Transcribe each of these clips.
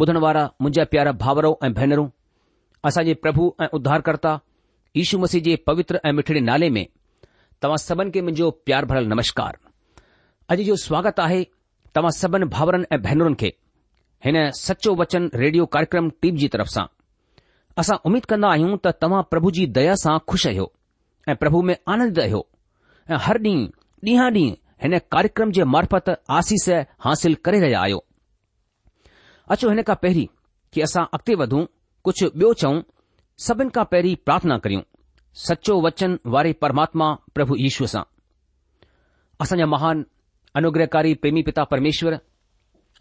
ॿुधण वारा मुंहिंजा प्यारा भाउरो ऐं भेनरूं असांजे प्रभु ऐं उद्धारकर्ता ईशु मसीह जे पवित्र ऐं मिठड़े नाले में तव्हां सभिनि खे मुंहिंजो प्यार भरियल नमस्कार अॼु जो स्वागत आहे तव्हां सभिनि भाउरनि ऐं भेनरुनि खे हिन सचो वचन रेडियो कार्यक्रम टीम जी तरफ़ सां असां उमीद कंदा आहियूं त तव्हां प्रभु जी दया सां खु़शि रहो ऐं प्रभु में आनंद रहियो ऐं हर ॾींहुं डी ॾींहुं हिन कार्यक्रम जे मार्फत आसीस हासिल करे रहिया आहियो अचो हिन खां पहिरीं की असां अॻिते वधूं कुझु ॿियो चउं सभिनि खां पहिरीं प्रार्थना करियूं सचो वचन वारे परमात्मा प्रभु यीशुअ सां असांजा महान अनुग्रहकारी प्रेमी पिता परमेश्वर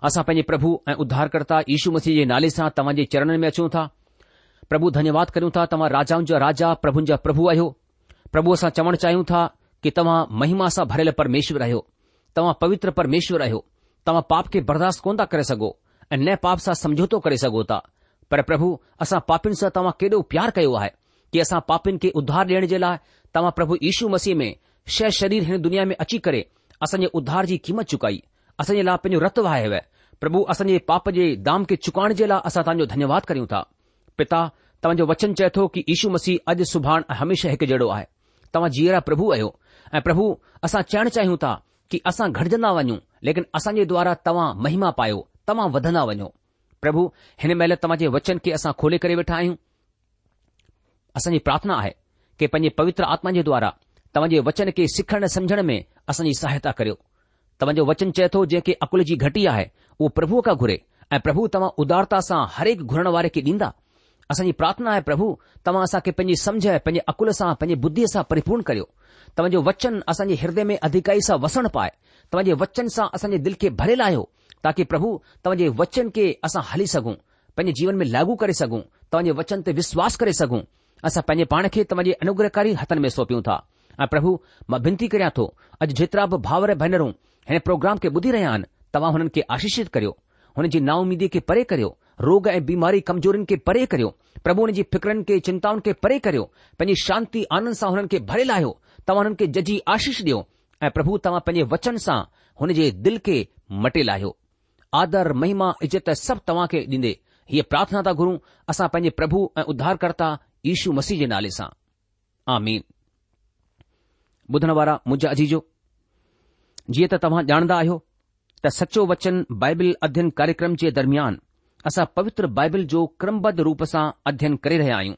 असां पंहिंजे प्रभु ऐं उद्धारकर््ता यीशू मसीह जे नाले सां तव्हां जे चरणनि में अचूं था प्रभु धन्यवाद करियूं था तव्हां राजाउनि जा राजा प्रभु जा प्रभु आहियो प्रभु असां चवण चाहियूं था कि तव्हां महिमा सां भरियल परमेश्वर आहियो तव्हां पवित्र परमेश्वर आहियो तव्हां पाप खे बर्दाश्त कोन था करे सघो અને પાપસા સમજુતો કરી સગોતા પર પ્રભુ અસા પાપિન સ તમા કેડો પ્યાર કયો આય કે અસા પાપિન કે ઉદ્ધાર દેણ જેલા તમા પ્રભુ ઈસુ મસી મે શય શરીર હે દુનિયા મે અચી કરે અસં ઉદ્ધાર જી કિંમત ચૂકાઈ અસં લા પે રતવા હે પ્રભુ અસં પાપ જે દામ કે ચૂકણ જેલા અસા તાં જો ધન્યવાદ કરીઉં તા પિતા તમ જો વચન છેતો કે ઈસુ મસી આજ સુભાણ હંમેશા એક જડો આય તમા જીરા પ્રભુ આયો એ પ્રભુ અસા ચાણ ચાહ્યું તા કે અસા ઘડ જના વણ્યુ લેકિન અસં જે દ્વારા તમા મહિમા પાયો तव्हां वधंदा वञो प्रभु हिन महिल तव्हां जे वचन खे असां खोले करे वेठा आहियूं असांजी प्रार्थना आहे कि पंहिंजे पवित्र आत्मा जे द्वारा तव्हां वचन खे सिखण समुझण में सहायता करियो तव्हांजो वचन चवे थो जेके अकुल जी घटी आहे उहो प्रभुअ खां घुरे ऐं प्रभु तव्हां उदारता सां हर घुरण वारे खे ॾींदा असांजी प्रार्थना आहे प्रभु तव्हां असांखे पंहिंजी सम्झ पंहिंजे अकुल सां पंहिंजी बुद्धीअ सां परीपुर्ण करियो तव्हांजो वचन असांजे ह्रदय में अधिकाई सां वसण पाए तव्हांजे वचन सां असांजे दिले खे भरियलु आयो ताकि प्रभु तव्हांजे वचन खे असां हली सघूं पंहिंजे जीवन में लागू करे सघूं तव्हांजे वचन ते विश्वास करे सघूं असां पंहिंजे पाण खे तव्हांजे अनुग्रहकारी हथनि में सौंपियूं था ऐं प्रभु मां भिनती करियां थो अॼु जेतिरा बि भाउर भेनरूं हिन प्रोग्राम खे ॿुधी रहिया आहिनि तव्हां हुननि खे आशीषित करियो हुननि जी नाउमीदी खे परे करियो रोग ऐं बीमारी कमजोरीनि खे परे करियो प्रभु हुन जी फिक्रनि खे चिंताउनि खे परे करियो पंहिंजी शांती आनंद सां हुननि खे भरे लाहियो तव्हां हुननि खे जजी आशीष ॾियो ऐं प्रभु तव्हां पंहिंजे वचन सां दिलि खे मटे लाहियो आदर महिमा इज़त सभु तव्हां खे ॾींदे हीअ प्रार्थना था घुरूं असां पंहिंजे प्रभु ऐं उद्धारकर्ता यशू मसीह जे नाले सां जीअं त तव्हां ॼाणंदा आहियो त सचो वचन बाइबिल अध्ययन कार्यक्रम जे दरम्यान असां पवित्र बाइबिल जो क्रमबद्ध रूप सां अध्ययन करे रहिया आहियूं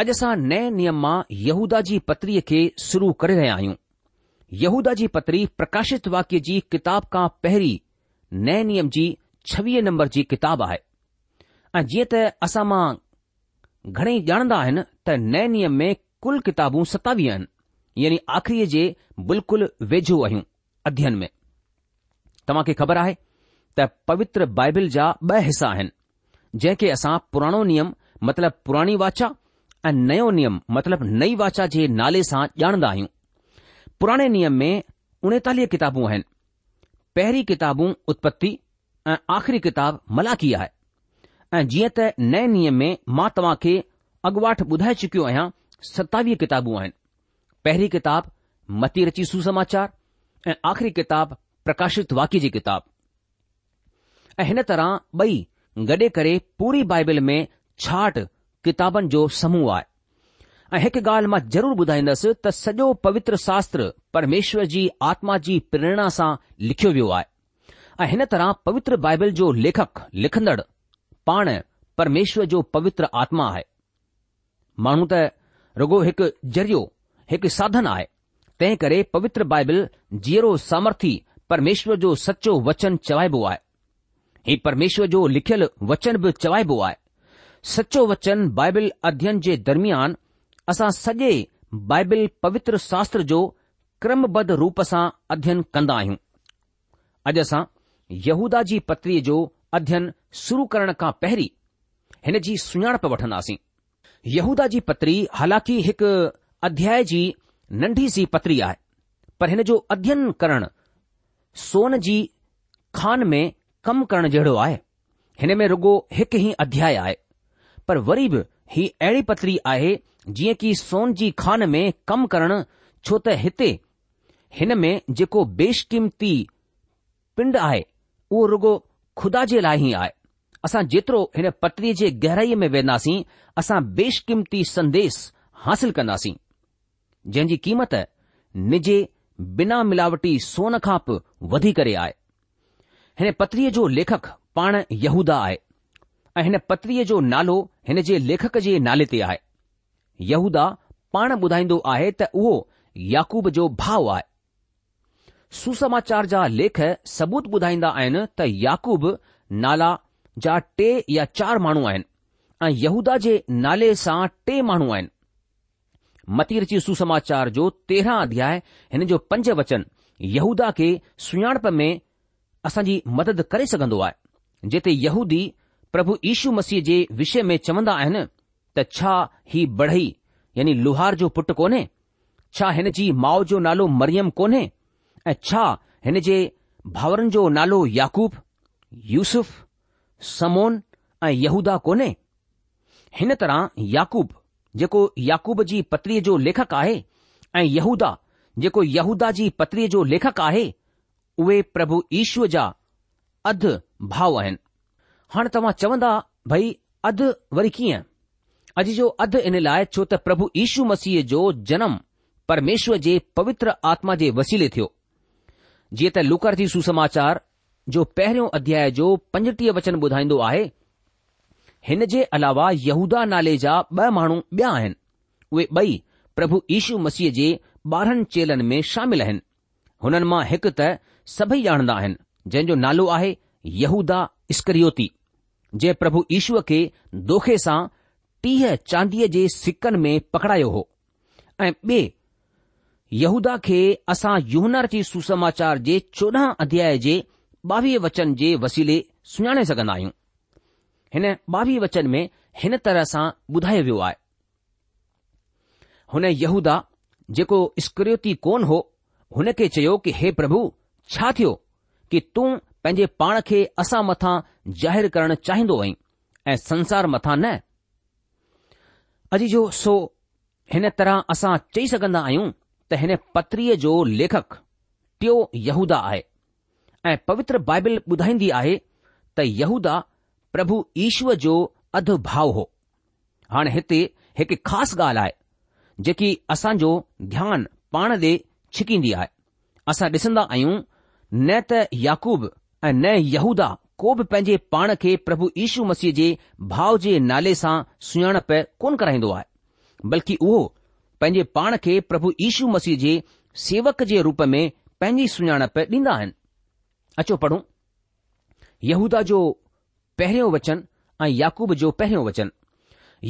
अॼु असां नए नियम मां यहूदा जी पत्रीअ खे शुरू करे रहिया आहियूं यहूदा जी पत्री प्रकाशित वाक्य जी किताब खां पहिरीं नए नियम जी छवीह नंबर जी किताबु आहे ऐं जीअं त असां मां घणेई ॼाणंदा आहिनि त नए नियम में कुल किताबू सतावीह आहिनि यानी आख़िरी जे बिल्कुलु वेझो आहियूं अध्ययन में तव्हां ख़बर आहे त पवित्र बाइबिल जा ॿ हिस्सा आहिनि जंहिंखे असां पुराणो नियम मतिलब पुराणी वाचा ऐं नयो नियम मतिलब नई वाचा जे नाले सां ॼाणंदा आहियूं पुराणे नियम में उणेतालीह किताबू आहिनि पहिरीं किताबूं उत्पति ऐं आख़िरी किताबु मलाकी आहे ऐं जीअं त नए नियम में मां तव्हां खे अॻुवाठ ॿुधाए चुकियो आहियां सतावीह किताबूं आहिनि पहिरी किताबु मती रची सुसमाचार ऐं आख़िरी किताबु प्रकाशित वाकि जी किताबु ऐं हिन तरह ॿई गॾे करे पूरी बाइबल में छाठ किताबनि जो समूह आहे ऐं हिकु ॻाल्हि मां ज़रूरु ॿुधाईंदुसि त सॼो पवित्र शास्त्र परमेश्वर जी आत्मा जी प्रेरणा सां लिखियो वियो आहे ऐं हिन तरह पवित्र बाइबल जो लेखक लिखंदड़ पाण परमेश्वर जो पवित्र आत्मा आहे माण्हू त रुगो हिकु जरियो हिकु साधन आहे तंहिं करे पवित्र बाइबल जीअरो सामर्थी परमेश्वर जो सचो वचन चवाइबो आहे ही परमेश्वर जो लिखियलु वचन बि चवाइबो आहे सचो वचन बाइबल अध्यन जे दरम्यान असां सॼे बाइबिल पवित्र शास्त्र जो क्रमबद्ध रूप सां अध्ययन कंदा आहियूं अॼु असां यहूदा जी पत्रीअ जो अध्ययन शुरू करण खां पहिरीं हिन जी सुञाणप वठंदासीं यहूदा जी पत्री हालांकि हिकु अध्याय जी नंढी सी पतरी आहे पर हिन जो अध्ययन करणु सोन जी खान में कमु करण जहिड़ो आहे हिन में रुॻो हिकु ई अध्याय आहे पर वरी बि ही अहिड़ी पत्री आहे जीअं की सोन जी खान में कम करणु छो त हिते हिन में जेको बेशकीमती पिंड आहे उहो रुगो खुदा जे लाइ ई आहे असां जेतिरो हिन पतरीअ जे गहराईअ में वेंदासीं असां बेशकीमती संदेस हासिल कंदासीं जंहिं जी कीमत निजे बिना मिलावटी सोन खां बि वधी करे आहे हिन पत्रीअ जो लेखक पाण यहूदा आहे ऐं हिन पत्रीअ जो नालो हिन जे लेखक जे नाले ते आहे पाण ॿुधाईंदो आहे त उहो याकूब जो भाव आहे सुसमाचार जा लेख सबूत ॿुधाईंदा आहिनि त याकूब नाला जा टे या चार माण्हू आहिनि ऐं यहूदा जे नाले सां टे माण्हू आहिनि मती सुसमाचार जो तेरहं अध्याय हिन जो पंज वचन यहूदा खे सुञाणप में असांजी मदद करे सघंदो आहे जिते यहूदी प्रभु ईशू मसीह जे विषय में चवंदा आहिनि त छा ही बढ़ई यानी लुहार जो पुटु कोन्हे छा हिन जी माउ जो नालो मरियम कोन्हे ऐं छा हिन जे भाउरनि जो नालो याकूब यूसुफ़ समोन ऐं यहूदा कोन्हे हिन तरह याकूब जेको याकूब जी पत्रीअ जो लेखक आहे ऐं यहूदा जेको यहूदा जी पत्रीअ जो लेखक आहे उहे प्रभु ईश्वर जा अधु भाऊ आहिनि हाणे तव्हां चवंदा भई वरी कीअं अॼु जो अधु इन लाइ छो त प्रभु यीशू मसीह जो जनम परमेश्वर जे पवित्र आत्मा जे वसीले थियो जीअं त लुकर जी सुसमाचार जो पहिरियों अध्याय जो पंजटीह वचन ॿुधाईंदो आहे हिन जे अलावा यहूदा नाले जा ॿ माण्हू ॿिया आहिनि उहे ॿई प्रभु यीशू मसीह जे ॿारहनि चेलनि में शामिल आहिनि हुननि मां हिकु त सभई ॼाणदा आहिनि जंहिंजो नालो आहे यहूदा इस्करियोती जे प्रभु ईशूअ खे दोखे सां टीह चांदीअ जे सिकनि में पकड़ायो हो ऐं ॿिए यहूदा खे असां जी सुसमाचार जे चोॾहं अध्याय जे ॿावीह वचन जे वसीले सुञाणे सघंदा आहियूं हिन ॿावीह वचन में हिन तरह सां ॿुधायो वियो आहे हुन यहूदा जेको स्क्रिति कोन हो हुन खे चयो कि हे प्रभु छा थियो कि तूं पंहिंजे पाण खे असां मथां ज़ाहिरु करणु चाहींदो आईं ऐं संसार मथां न अॼु जो सो हिन तरह असां चई सघंदा आहियूं त हिन पत्रीअ जो लेखकु टियों यहूदा आहे ऐं पवित्र बाइबल ॿुधाईंदी आहे त यहूदा प्रभु ईश्वर जो अधु भाव हो हाणे हिते हिकु ख़ासि ॻाल्हि आहे जेकी असांजो ध्यानु पाण ॾे छिकींदी आहे असां ॾिसंदा आहियूं न त याकूब ऐं न यहूदा કોબે પંજે પાણ કે પ્રભુ ઈશુ મસીજે ભાવજે નાલેસા સુણન પર કોન કરાઈ દો આ બલકી ઓ પંજે પાણ કે પ્રભુ ઈશુ મસીજે સેવક જે રૂપ મે પંજી સુણન પર દીના હૈ અચો પઢું યહુદા જો પહેલો વચન અ યાકુબ જો પહેલો વચન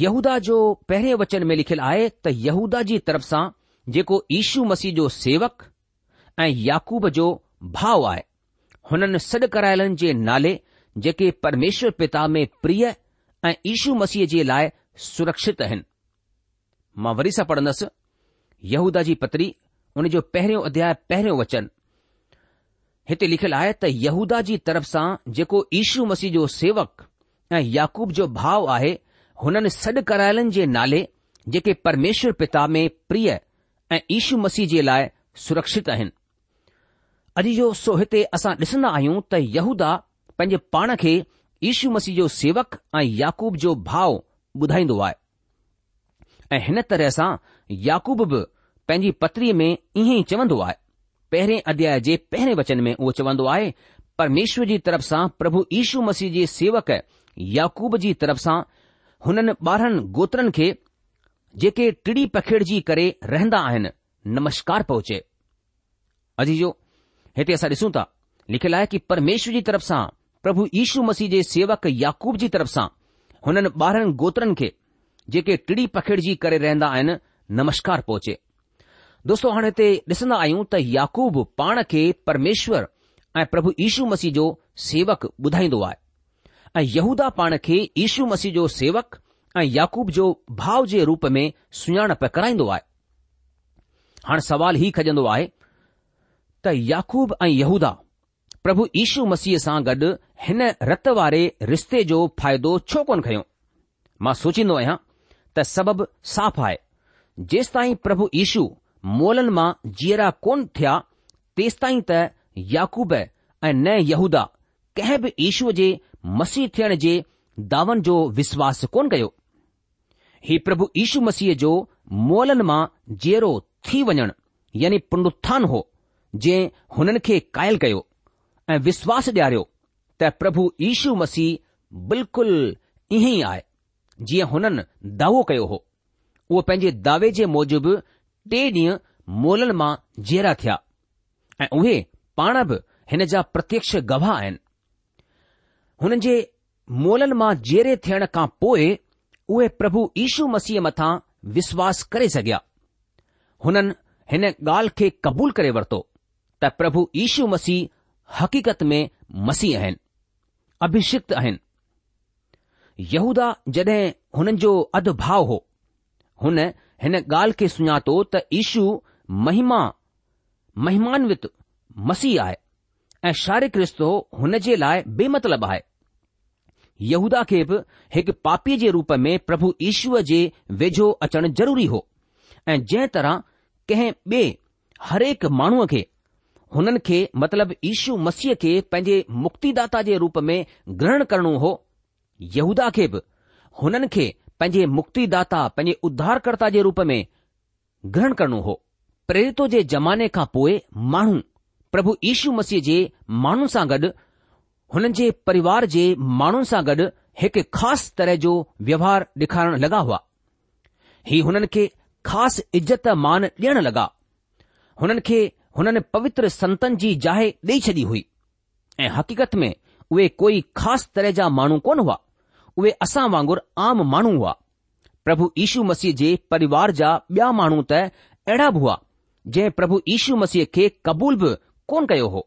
યહુદા જો પહેલો વચન મે લખેલ આય ત યહુદાજી તરફસા જેકો ઈશુ મસી જો સેવક અ યાકુબ જો ભા આ हुननि सॾु करायलन जे नाले जेके परमेश्वर पिता में प्रिय ऐं इशू मसीह जे लाइ सुरक्षित आहिनि मां वरी सां पढ़ंदुसि यहूदा जी पत्री हुन जो पहिरियों अध्याय पहिरियों वचन हिते लिखियल आहे त यहूदा जी तरफ़ सां जेको इशू मसीह जो सेवक ऐं याकूब जो भाउ आहे हुननि सॾु करायलन जे नाले जेके परमेश्वर पिता में प्रिय ऐं इशू मसीह जे लाइ सुरक्षित आहिनि अॼु जो सो हिते असां ॾिसंदा आहियूं त यहूदा पंहिंजे पाण खे यीशू मसीह जो सेवक ऐं याकूब जो भाव ॿुधाईंदो आहे ऐं हिन तरह सां याकूब बि पंहिंजी पत्रीअ में ईअं ई चवंदो आहे पहिरें अध्याय जे पहिरें वचन में उहो चवंदो आहे परमेश्वर जी तरफ़ सां प्रभु यीशू मसीह जे सेवक याकूब जी तरफ़ सां हुननि ॿारहनि गोत्रनि खे जेके टिड़ी पखिड़िजी करे रहंदा आहिनि नमस्कार पहुचे हिते असां ॾिसूं था लिखियलु आहे की परमेश्वर जी तरफ़ सां प्रभु यीशू मसीह जे सेवक याकूब जी तरफ़ सां हुननि ॿारहनि गोत्रनि खे जेके टिड़ी पखिड़िजी करे रहंदा आहिनि नमस्कार पहुचे दोस्तो हाणे हिते ॾिसंदा आहियूं त याकूब पाण खे परमेश्वर ऐं प्रभु यीशू मसीह जो सेवक ॿुधाईंदो आहे ऐं यहूदा पाण खे यीशू मसीह जो सेवक ऐं याकूब जो भाव जे रूप में सुञाणप कराईंदो आहे हाणे सवालु ई खजंदो आहे त याकूब ऐं यहूदा्रभु ईशू मसीह सां गॾु हिन रत वारे रिश्ते जो फ़ाइदो छो कोन खयो मां सोचींदो आहियां त सबबु साफ़ु आहे जेसताईं प्रभु ईशू मोलन मां जेरा कोन थिया तेसताईं त याकूब ऐं न यहूदा कंहिं बि ईशूअ जे मसीह थियण जे दावन जो विश्वासु कोन कयो ही प्रभु ईशू मसीह जो मोलन मां जीरो थी वञणु यानी पुरुथ्थानु हो जंहिं हुननि खे क़ाइल कयो ऐं विश्वास ॾियारियो त प्रभु यीशू मसीह बिल्कुलु ईअं ई आहे जीअं हुननि दावो कयो हो उहो पंहिंजे दावे जे मूजिबि टे ॾींहं मोलनि मां जेरा थिया ऐं उहे पाण बि हिन जा प्रत्यक्ष गवाह आहिनि हुननि जे मोलनि मां जेरे थियण खां पोइ उहे प्रभु यीशू मसीह मथां विश्वास करे सघिया हुननि हिन ॻाल्हि खे क़बूल करे वरितो त प्रभु ईशू मसीह हक़ीक़त में मसीह आहिनि अभिषिक्त आहिनि यहूदा जॾहिं हुननि जो अदभाव हो हुन हिन ॻाल्हि खे सुञातो त ईशू महिमा महिमान्वित मसीह आहे ऐं शारीिक रिश्तो हुन जे लाइ बेमतलब आहे यहूदा खे बि हिकु पापीअ जे रूप में प्रभु ईशूअ जे वेझो अचणु ज़रूरी हो ऐं जंहिं तरह कंहिं ॿिए हरेक माण्हूअ खे हुननि खे मतिलब ईशू मसीह खे पंहिंजे मुक्तिदाता जे रूप में ग्रहण करणो हो यहूदा खे बि हुननि खे पंहिंजे मुक्तिदाता पंहिंजे उद्धारकर्ता जे रूप में ग्रहण करणो हो प्रेरितो जे ज़माने खां पोइ माण्हू प्रभु यीशू मसीह जे माण्हुनि सां गॾु हुननि जे परिवार जे माण्हुनि सां गॾु हिकु ख़ासि तरह जो व्यवहार ॾेखारण लॻा हुआ ही हुननि खे ख़ासि इज़त मान ॾियण लॻा हुननि खे हुननि पवित्र संतनि जी जाए ॾेई छॾी हुई ऐं हक़ीक़त में उहे कोई ख़ासि तरह जा माण्हू कोन हुआ उहे असां वांगुरु आम माण्हू हुआ प्रभु यीशू मसीह जे परिवार जा ॿिया माण्हू त अहिड़ा बि हुआ जंहिं प्रभु यीशू मसीह खे क़बूल बि कोन कयो हो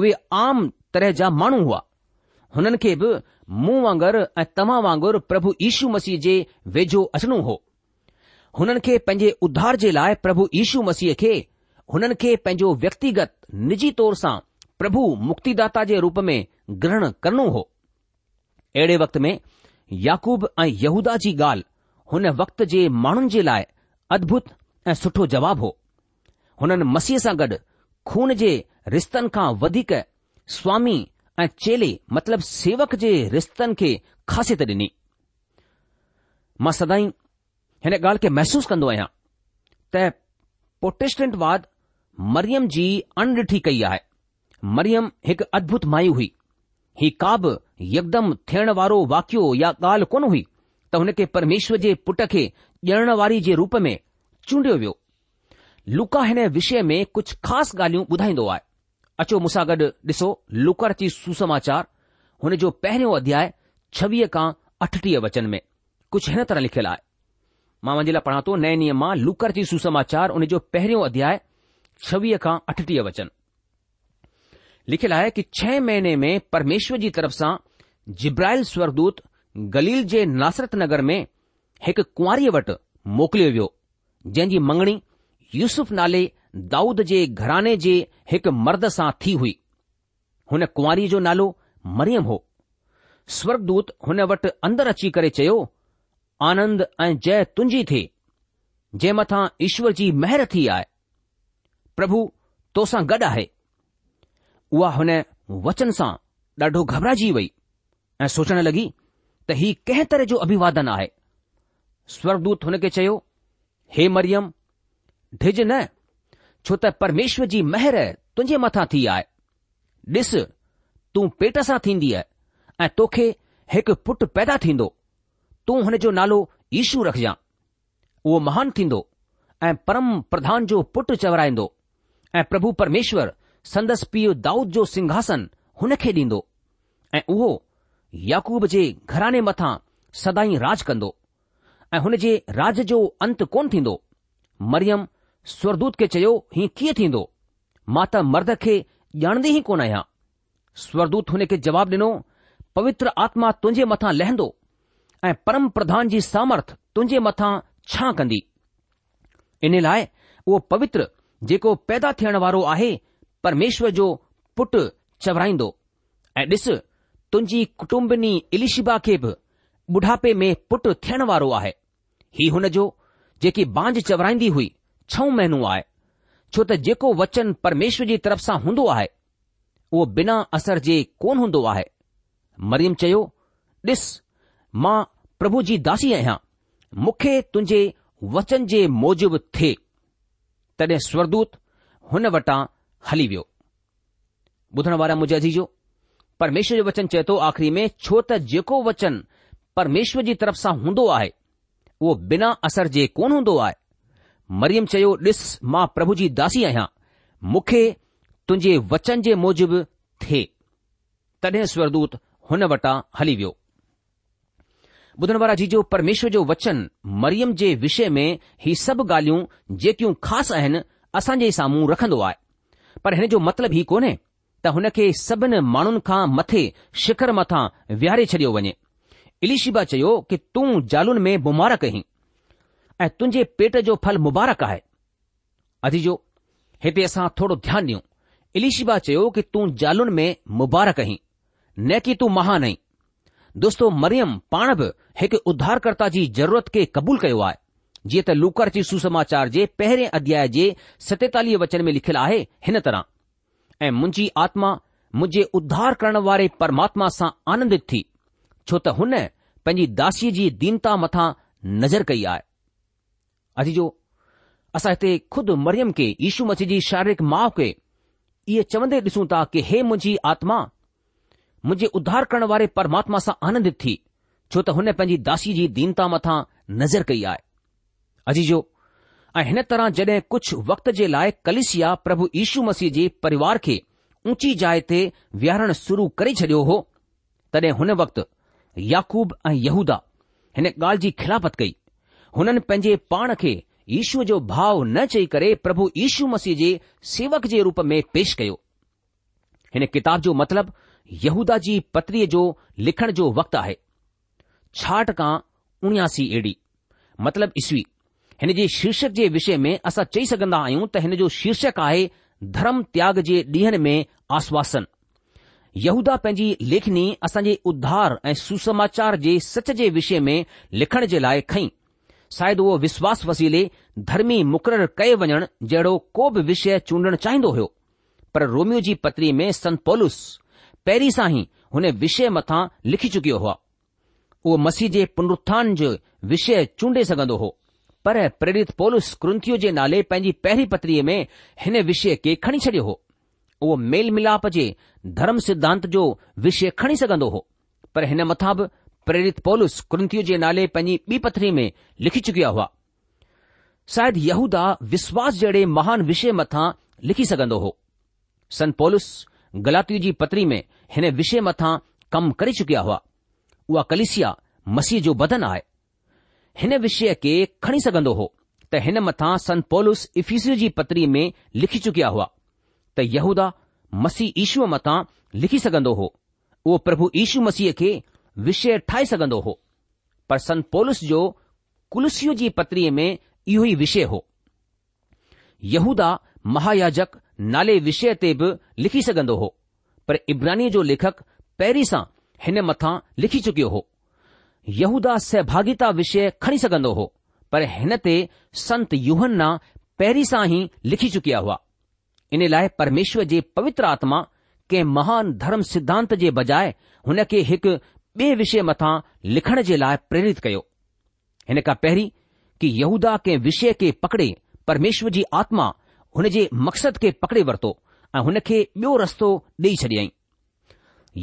उहे आम तरह जा माण्हू हुआ हुननि खे बि मूं वांगुरु ऐं तव्हां वांगुरु प्रभु यीशू मसीह जे वेझो अचणो हो हुननि खे पंहिंजे उद्धार जे लाइ प्रभु यीशू मसीह खे हुननि खे पंहिंजो व्यक्तिगत निजी तौर सां प्रभु मुक्तिदाता जे रूप में ग्रहण करणो हो अहिड़े वक़्त में याकूब ऐं यहूदा जी ॻाल्हि हुन वक़्त जे माण्हुनि जे लाइ अदभुत ऐं सुठो जवाबु हो हुननि मसीह सां गॾु खून जे रिश्तनि खां वधीक स्वामी ऐं चेले मतिलब सेवक जे रिश्तनि खे खासियत डि॒नी मां सदाई हिन ॻाल्हि खे महसूस कंदो आहियां त पोटेस्टेंटवाद मरियम जी अणॾिठी कई आहे मरियम हिकु अद्भुत माई हुई हीउ का बि यकदमि थियण वारो वाकियो या ॻाल्हि कोन हुई त हुनखे परमेश्वर जे पुट खे ॼण वारी जे रूप में चूंडियो वियो लुका हिन विषय में कुझु ख़ासि ॻाल्हियूं ॿुधाईंदो आहे अचो मूं सां गॾु ॾिसो लुकर जी सुसमाचार हुन जो पहिरियों अध्याय छवीह खां अठटीह वचन में कुझु हिन तरह लिखियल आहे मां मुंहिंजे लाइ पढ़ा थो नए नियम मां लुकर जी सुसमाचार हुन जो पहिरियों अध्याय छवीह खां अठटीह वचन लिखियलु आहे की छह महीने में परमेश्वर जी तरफ़ सां जिब्राहिल स्वर्गूत गलील जे नासरत नगर में हिकु कुंआरीअ वटि मोकिलियो वियो जंहिं जी मंगणी यूसुफ़ नाले दाऊद जे घराने जे हिक मर्द सां थी हुई हुन कुंवरीअ जो नालो मरियम हो स्वर्गदूत हुन वटि अंदरि अची करे चयो आनंद ऐं जय तुंहिंजी थिए जंहिं मथां ईश्वर जी महिर थी आहे પ્રભુ તોસા ગડા હે વો હને वचन સા ડઢો ગભરાજી ભઈ એ સોચને લગી તહી કહે તરે જો અભિવાદન આહે સ્વર્દૂત હોને કે ચયો હે મરિયમ ઢજ ન છોતા પરમેશ્વરજી મહેર તુંજે મથા થી આય દિસ તું પેટસા થીંધી આ એ તોખે એક પુટ પેદા થીંદો તું હને જો નાલો ઈશુ રખજા વો મહાન થીંદો એ પરમ પ્રધાન જો પુટ ચવરાઈંદો ऐं प्रभु परमेश्वर संदसि पीउ दाऊद जो सिंहासन हुन खे ॾींदो ऐं उहो याकूब जे घराने मथां सदाई राज कंदो ऐं हुन जे राज जो अंत कोन्ह थींदो मरियम स्वरदूत खे चयो ही कीअं थींदो मां त मर्द खे ॼाणदी ई कोन आहियां स्वरदूत हुन खे जवाबु ॾिनो पवित्र आत्मा तुंहिंजे मथां लहंदो ऐं परम प्रधान जी सामर्थ तुंहिंजे मथां छा कंदी इन लाइ उहो पवित्र जेको पैदा थियण वारो आहे परमेश्वर जो पुटु चवराईंदो ऐं ॾिस तुंहिंजी कुटुंबिनी इलिशिबा खे बि बुढापे में पुटु थियण वारो आहे ही हुन जो जेकी बांझ चवराईंदी हुई छऊं महीनो आहे छो त जेको वचन परमेश्वर जी तरफ़ सां हूंदो आहे उहो बिना असर जे कोन हूंदो आहे मरियम चयो ॾिस मां प्रभु जी दासी आहियां मूंखे तुंहिंजे वचन जे मौजिब थिए तॾहिं स्वरदूत हुन वटां हली वियो ॿुधण वारा मुंहिंजे अजीजो परमेश्वर जो वचन चए थो आख़िरी में छो त जेको वचन परमेश्वर जी तरफ़ सां हूंदो आहे उहो बिना असर जे कोन हूंदो आहे मरियम चयो ॾिस मां प्रभु जी दासी आहियां मूंखे तुंहिंजे वचन जे मूजिबि थे तॾहिं स्वरदूत हुन वटां हली वियो ॿुधण वारा जी परमेश्वर जो वचन मरियम जे विषय में हीउ सभु ॻाल्हियूं जेकियूं ख़ासि आहिनि असांजे साम्हूं रखंदो आहे पर हिन जो मतिलबु ई कोन्हे त हुन खे सभिनि माण्हुनि खां मथे शिखर मथां विहारे छॾियो वञे इलिशिबा चयो कि तूं जालुनि में मुबारक ऐं तुंहिंजे पेट जो फल मुबारक आहे अजीजो हिते असां थोरो ध्यानु ॾियूं इलिशिबा चयो कि तूं जालुनि में मुबारक न कि तूं महान आहीं दोस्तो मरियम पाण बि हिकु उधारकर्ता जी ज़रूरत खे क़बूल कयो आहे जीअं त लूकर्ची सुसमाचार जे पहिरें अध्याय जे सतेतालीह वचन में लिखियलु आहे हिन तरह ऐं मुंहिंजी आत्मा मुंहिंजे उध्धार करण वारे परमात्मा सां आनंदित थी छो त हुन पंहिंजी दासीअ जी दीनता मथां नज़र कई आहे अॼु असां हिते खुदि मरियम खे यीशू मछ जी शारीरिक माउ खे इहे चवंदे ॾिसूं था कि हे मुंहिंजी आत्मा मुंहिंजे उधार करण वारे परमात्मा सां आनंदित थी छो त हुन पंहिंजी दासी जी दीनता मथां नज़र कई आहे अजीजो ऐं हिन तरह जॾहिं कुझु वक़्त जे लाइ कलिसिया प्रभु यीशू मसीह जे परिवार खे ऊची जाइ ते विहारण शुरू करे छडि॒यो हो तॾहिं हुन वक़्तु याकूब ऐं यहूदा हिन ॻाल्हि जी खिलाफ़त कई हुननि पंहिंजे पाण खे ईशूअ जो भाव न चई करे प्रभु यीशू मसीह जे सेवक जे रूप में पेश कयो हिन किताब जो मतिलबु यहूदा जी पत्रीअ जो लिखण जो वक़्तु आहे छाठ खां उणियासी एडी मतिलब ईस्वी हिन जे शीर्षक जे विषय में असां चई सघंदा आहियूं त हिन जो शीर्षक आहे धर्म त्याग जे ॾींहनि में आश्वासन यहूदा पंहिंजी लेखनी असांजे उद्धार ऐं सुसमाचार जे सच जे विषय में लिखण जे लाइ खईं शायदि उहो विश्वास वसीले धर्मी मुक़ररु कए वञणु जहिड़ो को बि विषय चूंडणु चाहींदो हो पर रोमियो जी पत्री में संत पोलुस पहिरीं सां ई हुन विषय मथा लिखी चुकियो हुआ उहो मसीह जे पुनरुथ्थान जे विषय चूंडे॒ सघंदो हो पर प्रेरित पोलिसस कुंथीअ जे नाले पंहिंजी पहिरीं पत्रीअ में हिन विषय खे खणी छडि॒यो हो उहो मेल मिलाप जे धर्म सिद्धांत जो विषय खणी सघंदो हो पर हिन मथा बि प्रेरित पोलिस कु जे नाले पंहिंजी ॿी पथरी में लिखी चुकिया हुआ शायदि यहूदा विश्वास जहिड़े महान विषय मथा लिखी सघंदो हो सन जी पत्री में हिन विषय मथा कमु करे चुकिया हुआ उहा कलिसिया मसीह जो बदन आहे हिन विषय खे खणी सघंदो हो त हिन मथां संत पोलुस इफ़ीसू जी पत्रीअ में लिखी चुकिया हुआ त यूदा मसीह ईशूअ मथा लिखी सघंदो हो उहो प्रभु यीशू मसीह खे विषय ठाहे सघंदो हो पर संत पौलस जो कुलिसू जी पत्रीअ में इहो ई विषय हो यूदा महायाजक नाले विषय ते बि लिखी सघंदो हो पर इब्रानी जो लेखक पहिरीं सां हिन मथां लिखी चुकियो हो यहूदा सहभागिता विषय खणी सघंदो हो पर हिन ते संत यूहन्ना पहिरीं सां ई लिखी चुकिया हुआ इन लाइ परमेश्वर जे पवित्र आत्मा कंहिं महान धर्म सिद्धांत जे बजाए हुन खे हिकु ॿिए विषय मथा लिखण जे लाइ प्रेरित कयो हिन खां पहिरीं की यहूदा कंहिं विषय खे पकिड़े परमेश्वर जी आत्मा हुन जे मक़सद खे वरितो ऐं हुन खे ॿियो रस्तो ॾेई छॾियईं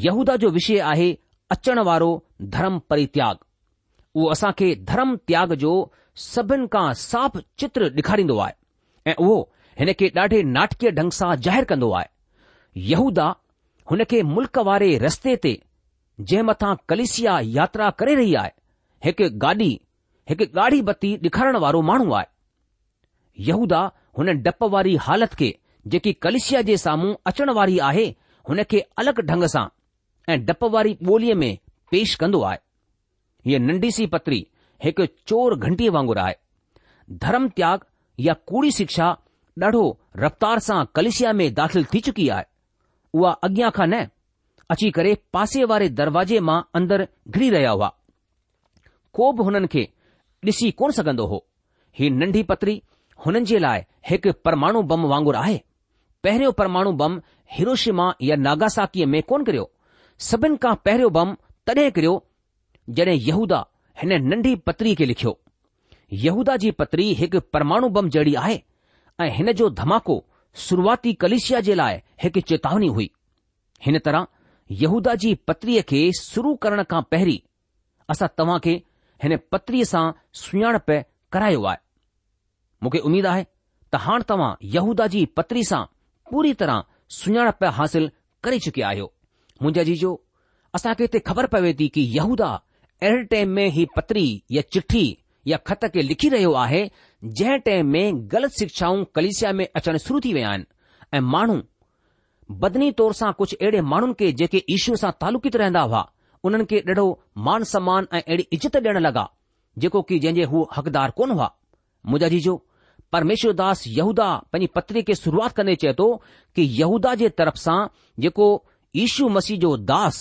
यहूदा जो विषय आहे अचण वारो धर्म परित्याग उहो असां खे धर्म त्याग जो सभिनि खां साफ़ चित्र ॾेखारींदो आहे ऐं उहो हिन खे ॾाढे नाटकीय ढंग सां जाहिरु कंदो आहे यहूदा हुन खे मुल्क़ वारे रस्ते ते जंहिं मथां कलिसिया यात्रा करे रही आहे हिकु गाॾी हिकु ॻाढ़ी बत्ती ॾेखारण वारो माण्हू आहे यहूदा हुन डप वारी हालति खे जेकी कलिशिया जे साम्हूं अचण वारी आहे हुन खे अलगि॒ ढंग सां ऐं डपु वारी ॿोलीअ में पेश कंदो आहे हीअ नंढी सी पत्री हिकु चोर घंटीअ वांगुरु आहे धर्म त्याग या कूड़ी शिक्षा ॾाढो रफ़्तार सां कलशिया में दाख़िल थी चुकी आहे उहा अॻियां खां न अची करे पासे वारे दरवाज़े मां अंदरि घिरी रहिया हुआ को बि हुननि खे ॾिसी कोन सघन्दो हो ही नंढी पतिरी हुननि जे लाइ हिकु परमाणु बम वांगुरु आहे पहिरियों परमु बम हिरोशिमा या नागासाकीअ में कोन किरियो सभिनि खां पहिरियों बम तॾहिं किरियो जॾहिं यहूदा हिन नंढी पत्री खे लिखियो यहूदा जी पतरी हिकु परमा बम जहिड़ी आहे ऐं हिन जो धमाको शुरुआती कलिशिया जे लाइ हिकु चेतावनी हुई हिन तरह यहूदा जी पत्रीअ खे शुरू करण खां पहिरीं असां तव्हां खे हिन पत्रीअ सां सुञाणप करायो आहे मूंखे उमीद आहे त हाणे तव्हां यहूदा जी पत्री सां पूरी तरह सुञाणप हासिल करे चुकिया आहियो मुंहिंजा जीजो असांखे हिते ख़बर पवे थी की यहूदा अहिड़े टाइम में ही पत्री या चिठी या ख़त खे लिखी रहियो आहे जंहिं टाइम में ग़लति शिक्षाऊं कलिसिया में अचण शुरू थी विया आहिनि ऐं माण्हू बदनी तौर सां कुझु अहिड़े माण्हुनि खे जेके ईशूअ सां तालुकित रहंदा हुआ उन्हनि खे ॾाढो मान सम्मान ऐं अहिड़ी इज़त ॾियणु लॻा जेको की जंहिंजे हू हक़दार कोन हुआ मुंहिंजा जीजो परमेश्वर दास यहूदा पंहिंजी पत्री खे शुरूआति कंदे चए थो कि यहूदा जे तरफ़ सां जेको यीशू मसीह जो दास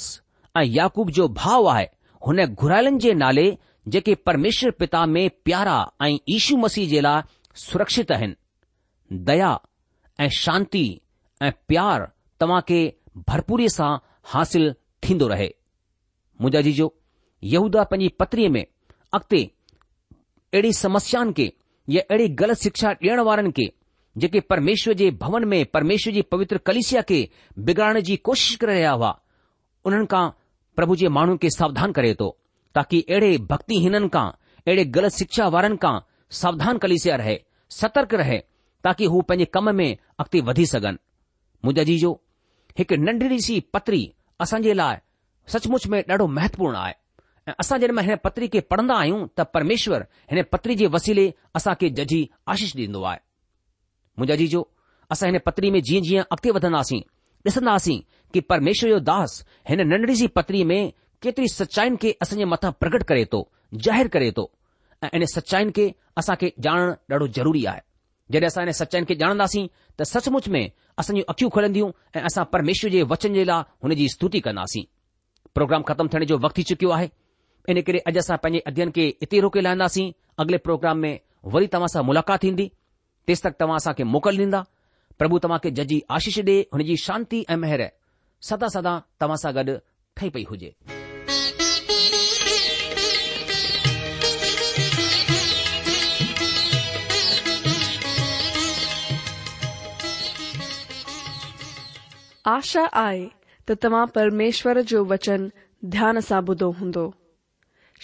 ऐं याकूब जो भाव आहे हुन घुरायलनि जे नाले जेके परमेश्वर पिता में प्यारा ऐं यीशू मसीह जे लाइ सुरक्षित आहिनि दया ऐं शांति ऐं प्यार तव्हां खे भरपूरी सां हासिल थींदो रहे मुंहिंजा जीजो यहूदा पंहिंजी पत्रीअ में अॻिते अहिड़ी समस्याउनि खे ये अहिड़ी ग़लति शिक्षा ॾियण वारनि खे जेके परमेश्वर जे भवन में परमेश्वर जी पवित्र कलिसिया खे बिगाड़ण जी कोशिश करे रहिया हुआ उन्हनि खां प्रभु जे माण्हुनि खे सावधान करे थो ताकी अहिड़े भक्तिहीननि खां अहिड़े ग़लति शिक्षा वारनि खां सावधान कलिसिया रहे सतर्क रहे ताकी हू पंहिंजे कम में अॻिते वधी सघनि मुंहिंजा जीजो हिकु नंढड़ी सी पत्री असांजे लाइ सचमुच में ॾाढो महत्वपूर्ण आहे ऐं असां जॾहिं हिन पत्री खे पढ़ंदा आहियूं त परमेश्वर हिन पत्री जे वसीले असां खे जजी आशीष ॾींदो आहे मुंहिंजा जीजो असां हिन पत्री में जीअं जीअं अॻिते वधंदासीं ॾिसंदासीं कि परमेश्वर जो दास हिन नंढड़ी जी पत्री में केतिरी सचाइन खे असांजे मथां प्रगट करे थो ज़ाहिरु करे थो ऐं इन सचाइन खे असां खे ॼाणणु ॾाढो ज़रूरी आहे जॾहिं असां हिन सचाइनि खे ॼाणंदासीं त सचमुच में असांजी अखियूं खुलंदियूं ऐं असां परमेश्वर जे वचन जे लाइ हुन जी स्तुति कंदासीं प्रोग्राम ख़तमु थियण जो वक़्तु थी चुकियो आहे इन करे अॼु असां पंहिंजे अध्यन खे हिते रोके लहंदासीं अॻिले प्रोग्राम में वरी तव्हां सां मुलाक़ात तक तेसितवां असांखे मोकल ॾींदा प्रभु खे जजी आशीष ॾे हुनजी शांती ऐं मेहर सदा सदा तव्हां सां गॾु पई हुजे आशा आहे त तव्हां परमेश्वर जो वचन ध्यान सां ॿुधो हूंदो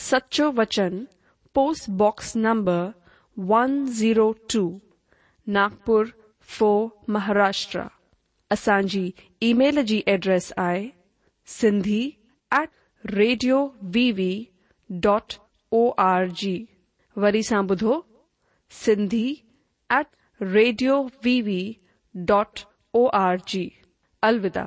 सच्चो वचन पोस्ट बॉक्स नंबर 102 नागपुर फो महाराष्ट्र असांजी ईमेल जी एड्रेस आहे Sindhi at radio V V dot O R G सां ॿुधो Sindhi at radio V V dot O R अलविदा